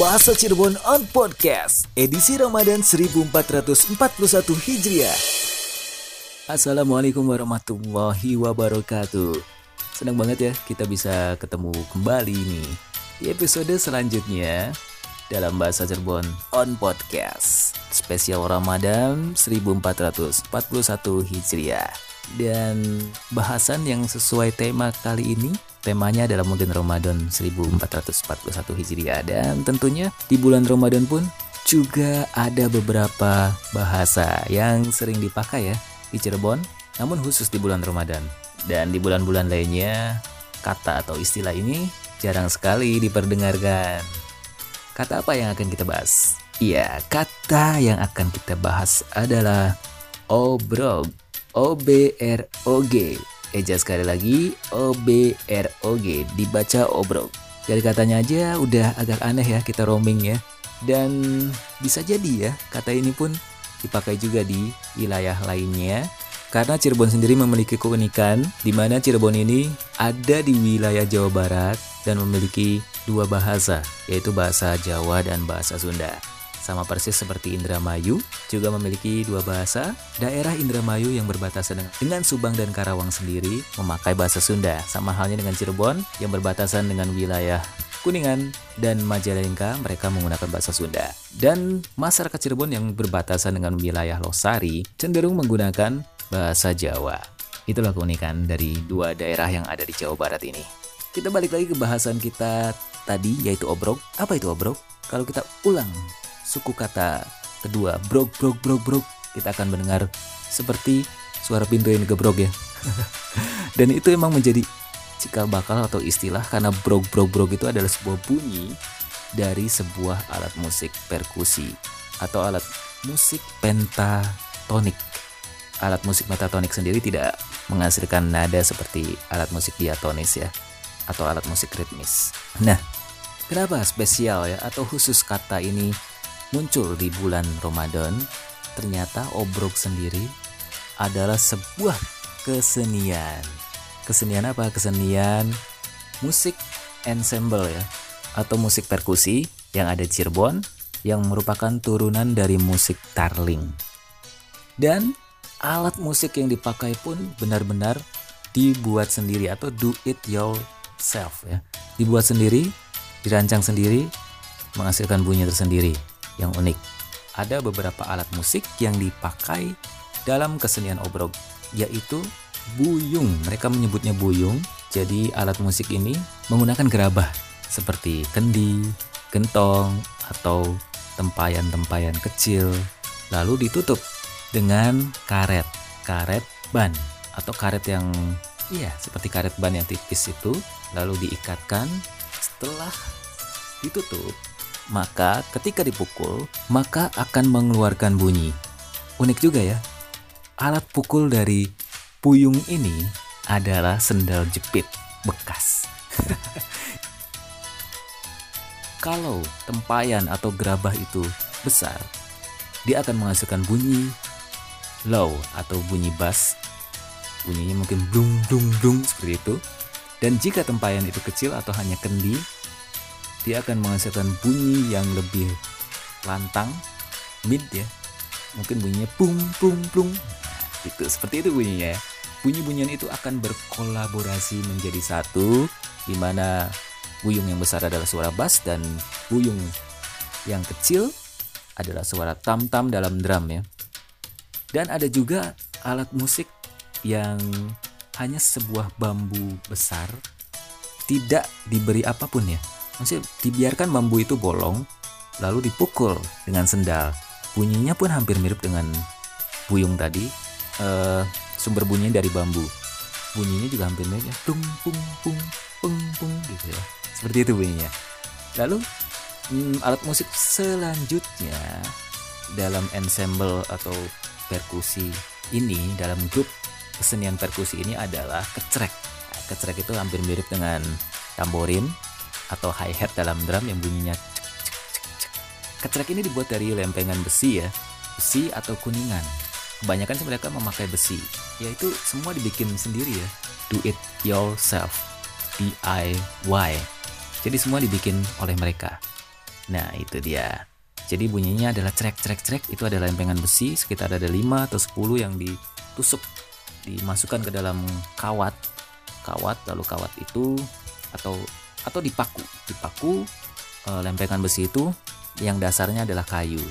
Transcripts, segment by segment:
Bahasa Cirebon on Podcast, edisi Ramadan 1441 Hijriah. Assalamualaikum warahmatullahi wabarakatuh. Senang banget ya kita bisa ketemu kembali nih di episode selanjutnya dalam Bahasa Cirebon on Podcast. Spesial Ramadan 1441 Hijriah. Dan bahasan yang sesuai tema kali ini Temanya adalah mungkin Ramadan 1441 Hijriah dan tentunya di bulan Ramadan pun juga ada beberapa bahasa yang sering dipakai ya di Cirebon namun khusus di bulan Ramadan. Dan di bulan-bulan lainnya kata atau istilah ini jarang sekali diperdengarkan. Kata apa yang akan kita bahas? Iya, kata yang akan kita bahas adalah obrog. Eja sekali lagi O B R O G dibaca obrok. Dari katanya aja udah agak aneh ya kita roaming ya. Dan bisa jadi ya kata ini pun dipakai juga di wilayah lainnya karena Cirebon sendiri memiliki keunikan di mana Cirebon ini ada di wilayah Jawa Barat dan memiliki dua bahasa yaitu bahasa Jawa dan bahasa Sunda. Sama persis seperti Indramayu, juga memiliki dua bahasa. Daerah Indramayu yang berbatasan dengan Subang dan Karawang sendiri memakai bahasa Sunda. Sama halnya dengan Cirebon yang berbatasan dengan wilayah Kuningan dan Majalengka mereka menggunakan bahasa Sunda. Dan masyarakat Cirebon yang berbatasan dengan wilayah Losari cenderung menggunakan bahasa Jawa. Itulah keunikan dari dua daerah yang ada di Jawa Barat ini. Kita balik lagi ke bahasan kita tadi yaitu obrok. Apa itu obrok? Kalau kita ulang suku kata kedua brok brok brok brok. Kita akan mendengar seperti suara pintu yang digebrok ya. Dan itu emang menjadi cikal bakal atau istilah karena brok brok brok itu adalah sebuah bunyi dari sebuah alat musik perkusi atau alat musik pentatonik. Alat musik pentatonik sendiri tidak menghasilkan nada seperti alat musik diatonis ya atau alat musik ritmis. Nah kenapa spesial ya atau khusus kata ini muncul di bulan Ramadan, ternyata obrok sendiri adalah sebuah kesenian. Kesenian apa? Kesenian musik ensemble ya atau musik perkusi yang ada Cirebon yang merupakan turunan dari musik tarling. Dan alat musik yang dipakai pun benar-benar dibuat sendiri atau do it yourself ya. Dibuat sendiri, dirancang sendiri, menghasilkan bunyi tersendiri yang unik. Ada beberapa alat musik yang dipakai dalam kesenian obrok, yaitu buyung. Mereka menyebutnya buyung. Jadi alat musik ini menggunakan gerabah seperti kendi, gentong, atau tempayan-tempayan kecil. Lalu ditutup dengan karet, karet ban atau karet yang iya seperti karet ban yang tipis itu lalu diikatkan setelah ditutup maka ketika dipukul, maka akan mengeluarkan bunyi. Unik juga ya. Alat pukul dari puyung ini adalah sendal jepit bekas. Kalau tempayan atau gerabah itu besar, dia akan menghasilkan bunyi low atau bunyi bass. Bunyinya mungkin blung blung blung seperti itu. Dan jika tempayan itu kecil atau hanya kendi, dia akan menghasilkan bunyi yang lebih lantang mid ya. Mungkin bunyinya pung pung pung nah, itu seperti itu bunyinya ya. Bunyi-bunyian itu akan berkolaborasi menjadi satu di mana buyung yang besar adalah suara bass dan buyung yang kecil adalah suara tam-tam dalam drum ya. Dan ada juga alat musik yang hanya sebuah bambu besar tidak diberi apa pun ya Maksudnya dibiarkan bambu itu bolong, lalu dipukul dengan sendal. Bunyinya pun hampir mirip dengan buyung tadi. Uh, sumber bunyinya dari bambu. Bunyinya juga hampir mirip ya. Pung, pung, pung, pung, pung gitu ya. Seperti itu bunyinya. Lalu hmm, alat musik selanjutnya dalam ensemble atau perkusi ini dalam grup kesenian perkusi ini adalah kecrek. Nah, kecrek itu hampir mirip dengan tamborin atau hi-hat dalam drum yang bunyinya cek, cek, cek, cek. Ini dibuat dari lempengan besi ya, besi atau kuningan. Kebanyakan sih mereka memakai besi, yaitu semua dibikin sendiri ya, do it yourself, DIY. Jadi semua dibikin oleh mereka. Nah, itu dia. Jadi bunyinya adalah trek trek trek itu adalah lempengan besi sekitar ada 5 atau 10 yang ditusuk dimasukkan ke dalam kawat kawat lalu kawat itu atau atau dipaku dipaku e, lempengan besi itu yang dasarnya adalah kayu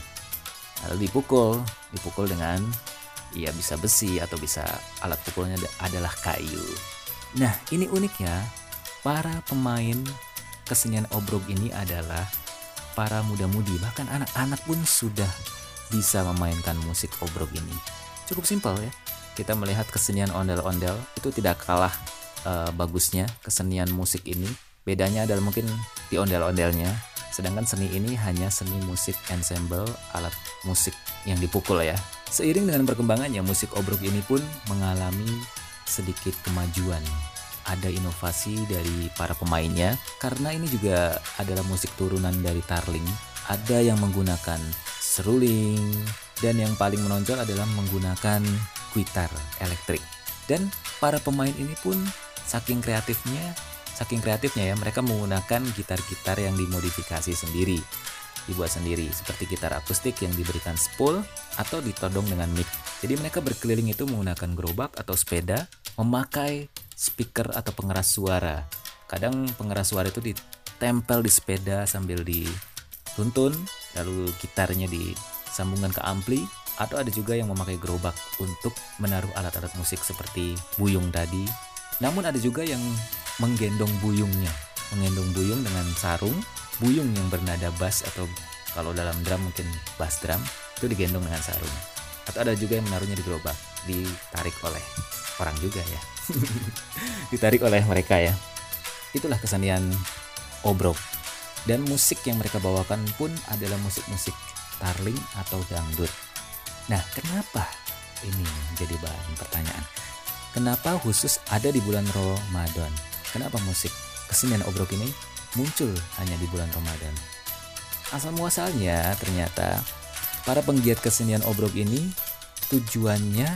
lalu dipukul dipukul dengan ya bisa besi atau bisa alat pukulnya adalah kayu nah ini uniknya para pemain kesenian obrok ini adalah para muda-mudi bahkan anak-anak pun sudah bisa memainkan musik obrok ini. Cukup simpel ya. Kita melihat kesenian ondel-ondel itu tidak kalah uh, bagusnya kesenian musik ini. Bedanya adalah mungkin di ondel-ondelnya. Sedangkan seni ini hanya seni musik ensemble alat musik yang dipukul ya. Seiring dengan perkembangannya musik obrok ini pun mengalami sedikit kemajuan ada inovasi dari para pemainnya karena ini juga adalah musik turunan dari tarling. Ada yang menggunakan seruling dan yang paling menonjol adalah menggunakan gitar elektrik. Dan para pemain ini pun saking kreatifnya, saking kreatifnya ya mereka menggunakan gitar-gitar yang dimodifikasi sendiri dibuat sendiri seperti gitar akustik yang diberikan spool atau ditodong dengan mic. Jadi mereka berkeliling itu menggunakan gerobak atau sepeda, memakai speaker atau pengeras suara. Kadang pengeras suara itu ditempel di sepeda sambil dituntun, lalu gitarnya disambungkan ke ampli, atau ada juga yang memakai gerobak untuk menaruh alat-alat musik seperti buyung tadi. Namun ada juga yang menggendong buyungnya, menggendong buyung dengan sarung, buyung yang bernada bass atau kalau dalam drum mungkin bass drum itu digendong dengan sarung. Atau ada juga yang menaruhnya di gerobak, ditarik oleh orang juga ya. ditarik oleh mereka ya. Itulah kesenian obrok. Dan musik yang mereka bawakan pun adalah musik-musik tarling atau dangdut. Nah, kenapa ini menjadi bahan pertanyaan? Kenapa khusus ada di bulan Ramadan? Kenapa musik kesenian obrok ini muncul hanya di bulan Ramadan? Asal muasalnya ternyata para penggiat kesenian obrok ini tujuannya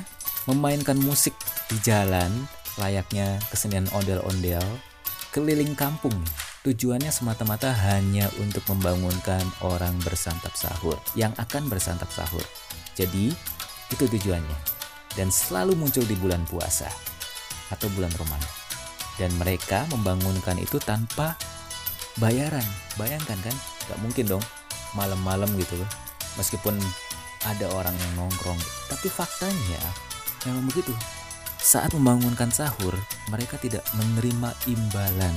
memainkan musik di jalan layaknya kesenian ondel-ondel keliling kampung. Tujuannya semata-mata hanya untuk membangunkan orang bersantap sahur yang akan bersantap sahur. Jadi, itu tujuannya. Dan selalu muncul di bulan puasa atau bulan Ramadan. Dan mereka membangunkan itu tanpa bayaran. Bayangkan kan? Gak mungkin dong malam-malam gitu loh. Meskipun ada orang yang nongkrong. Tapi faktanya memang begitu saat membangunkan sahur, mereka tidak menerima imbalan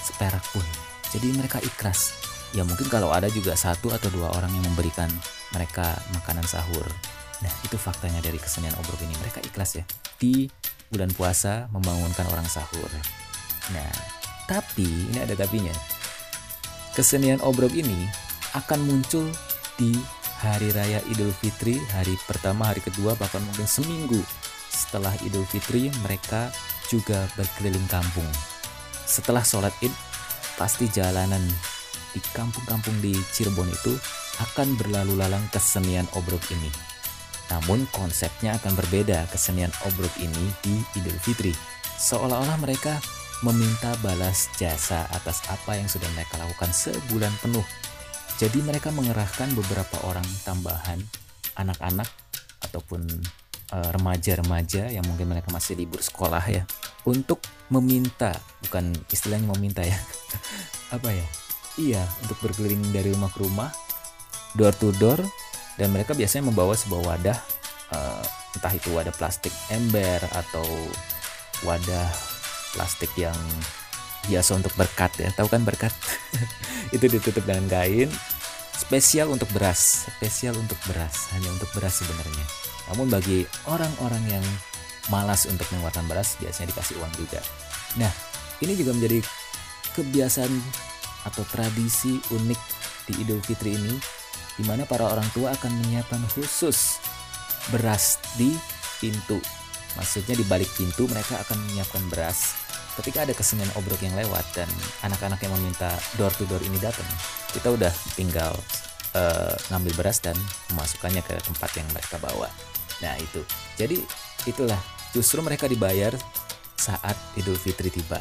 seperak pun. Jadi mereka ikhlas. Ya mungkin kalau ada juga satu atau dua orang yang memberikan mereka makanan sahur. Nah itu faktanya dari kesenian obrok ini. Mereka ikhlas ya. Di bulan puasa membangunkan orang sahur. Nah tapi ini ada tapinya. Kesenian obrok ini akan muncul di hari raya Idul Fitri, hari pertama, hari kedua, bahkan mungkin seminggu setelah Idul Fitri mereka juga berkeliling kampung. Setelah sholat id, pasti jalanan di kampung-kampung di Cirebon itu akan berlalu lalang kesenian obrok ini. Namun konsepnya akan berbeda kesenian obrok ini di Idul Fitri. Seolah-olah mereka meminta balas jasa atas apa yang sudah mereka lakukan sebulan penuh. Jadi mereka mengerahkan beberapa orang tambahan, anak-anak ataupun Eh, remaja-remaja yang mungkin mereka masih libur sekolah ya untuk meminta bukan istilahnya meminta ya apa ya iya untuk berkeliling dari rumah ke rumah door to door dan mereka biasanya membawa sebuah wadah uh, entah itu wadah plastik ember atau wadah plastik yang biasa untuk berkat ya. Tahu kan berkat? Itu ditutup dengan kain. Spesial untuk beras spesial untuk beras hanya untuk beras sebenarnya. Namun bagi orang-orang yang malas untuk mengeluarkan beras biasanya dikasih uang juga. Nah, ini juga menjadi kebiasaan atau tradisi unik di Idul Fitri ini di mana para orang tua akan menyiapkan khusus beras di pintu. Maksudnya di balik pintu mereka akan menyiapkan beras. Ketika ada kesenian obrok yang lewat dan anak-anak yang meminta door to door ini datang, kita udah tinggal uh, ngambil beras dan memasukkannya ke tempat yang mereka bawa. Nah itu. Jadi itulah justru mereka dibayar saat Idul Fitri tiba.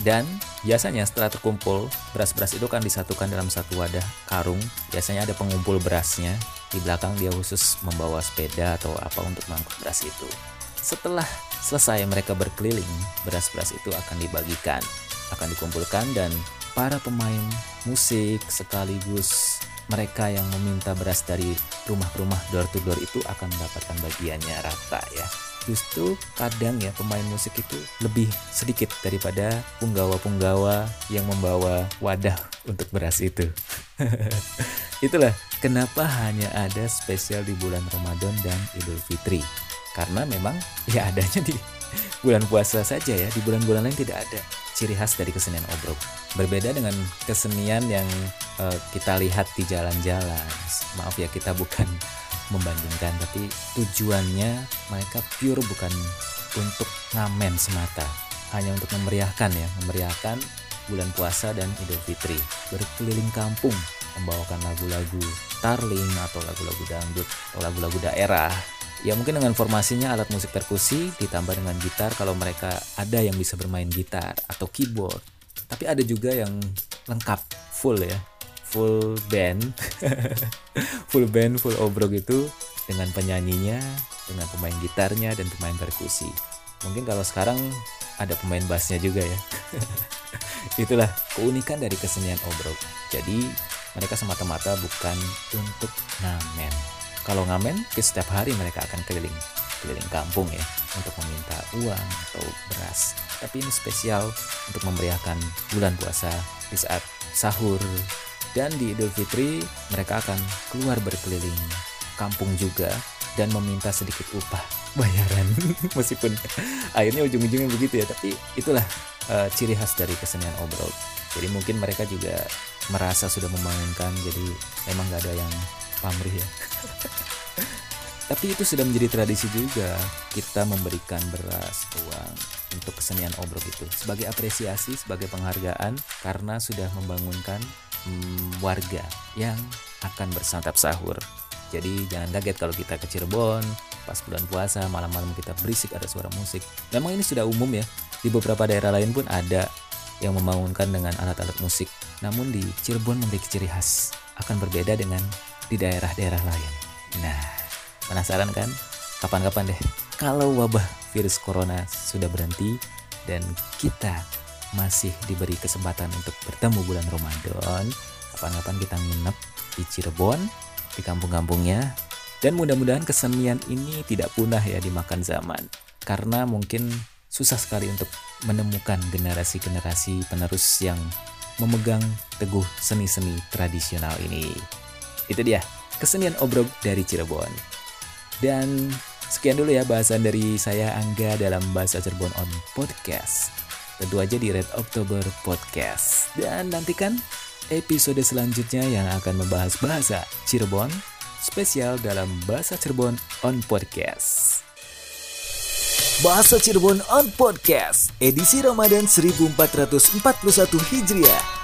Dan biasanya setelah terkumpul, beras-beras itu kan disatukan dalam satu wadah karung. Biasanya ada pengumpul berasnya. Di belakang dia khusus membawa sepeda atau apa untuk mengangkut beras itu. Setelah selesai mereka berkeliling, beras-beras itu akan dibagikan, akan dikumpulkan dan para pemain musik sekaligus mereka yang meminta beras dari rumah ke rumah door to door itu akan mendapatkan bagiannya rata ya justru kadang ya pemain musik itu lebih sedikit daripada punggawa-punggawa yang membawa wadah untuk beras itu. Itulah kenapa hanya ada spesial di bulan Ramadan dan Idul Fitri. Karena memang ya adanya di bulan puasa saja ya, di bulan-bulan lain tidak ada ciri khas dari kesenian obrok. Berbeda dengan kesenian yang uh, kita lihat di jalan-jalan. Maaf ya kita bukan membandingkan tapi tujuannya mereka pure bukan untuk ngamen semata hanya untuk memeriahkan ya memeriahkan bulan puasa dan Idul Fitri. Berkeliling kampung membawakan lagu-lagu tarling atau lagu-lagu dangdut atau lagu-lagu daerah. Ya mungkin dengan formasinya alat musik perkusi ditambah dengan gitar kalau mereka ada yang bisa bermain gitar atau keyboard. Tapi ada juga yang lengkap full ya full band. Full band full obrok itu dengan penyanyinya dengan pemain gitarnya dan pemain perkusi. Mungkin kalau sekarang ada pemain bassnya juga ya. Itulah keunikan dari kesenian obrok. Jadi mereka semata-mata bukan untuk ngamen. Kalau ngamen ke setiap hari mereka akan keliling keliling kampung ya untuk meminta uang atau beras. Tapi ini spesial untuk memeriahkan bulan puasa di saat sahur dan di Idul Fitri mereka akan keluar berkeliling kampung juga dan meminta sedikit upah bayaran. Meskipun akhirnya ujung-ujungnya begitu ya tapi itulah uh, ciri khas dari kesenian obrol. Jadi mungkin mereka juga merasa sudah membangunkan jadi emang gak ada yang pamrih ya tapi itu sudah menjadi tradisi juga kita memberikan beras uang untuk kesenian obrol itu sebagai apresiasi sebagai penghargaan karena sudah membangunkan hmm, warga yang akan bersantap sahur. Jadi jangan kaget kalau kita ke Cirebon pas bulan puasa malam-malam kita berisik ada suara musik. Memang ini sudah umum ya. Di beberapa daerah lain pun ada yang membangunkan dengan alat-alat musik. Namun di Cirebon memiliki ciri khas akan berbeda dengan di daerah-daerah lain. Nah, penasaran kan? Kapan-kapan deh kalau wabah virus corona sudah berhenti dan kita masih diberi kesempatan untuk bertemu bulan Ramadan, kapan-kapan kita nginep di Cirebon, di kampung-kampungnya, dan mudah-mudahan kesenian ini tidak punah ya dimakan zaman. Karena mungkin susah sekali untuk menemukan generasi-generasi penerus yang memegang teguh seni-seni tradisional ini. Itu dia, kesenian obrok dari Cirebon. Dan sekian dulu ya bahasan dari saya Angga dalam Bahasa Cirebon on Podcast tentu aja di Red October Podcast. Dan nantikan episode selanjutnya yang akan membahas bahasa Cirebon spesial dalam Bahasa Cirebon on Podcast. Bahasa Cirebon on Podcast, edisi Ramadan 1441 Hijriah.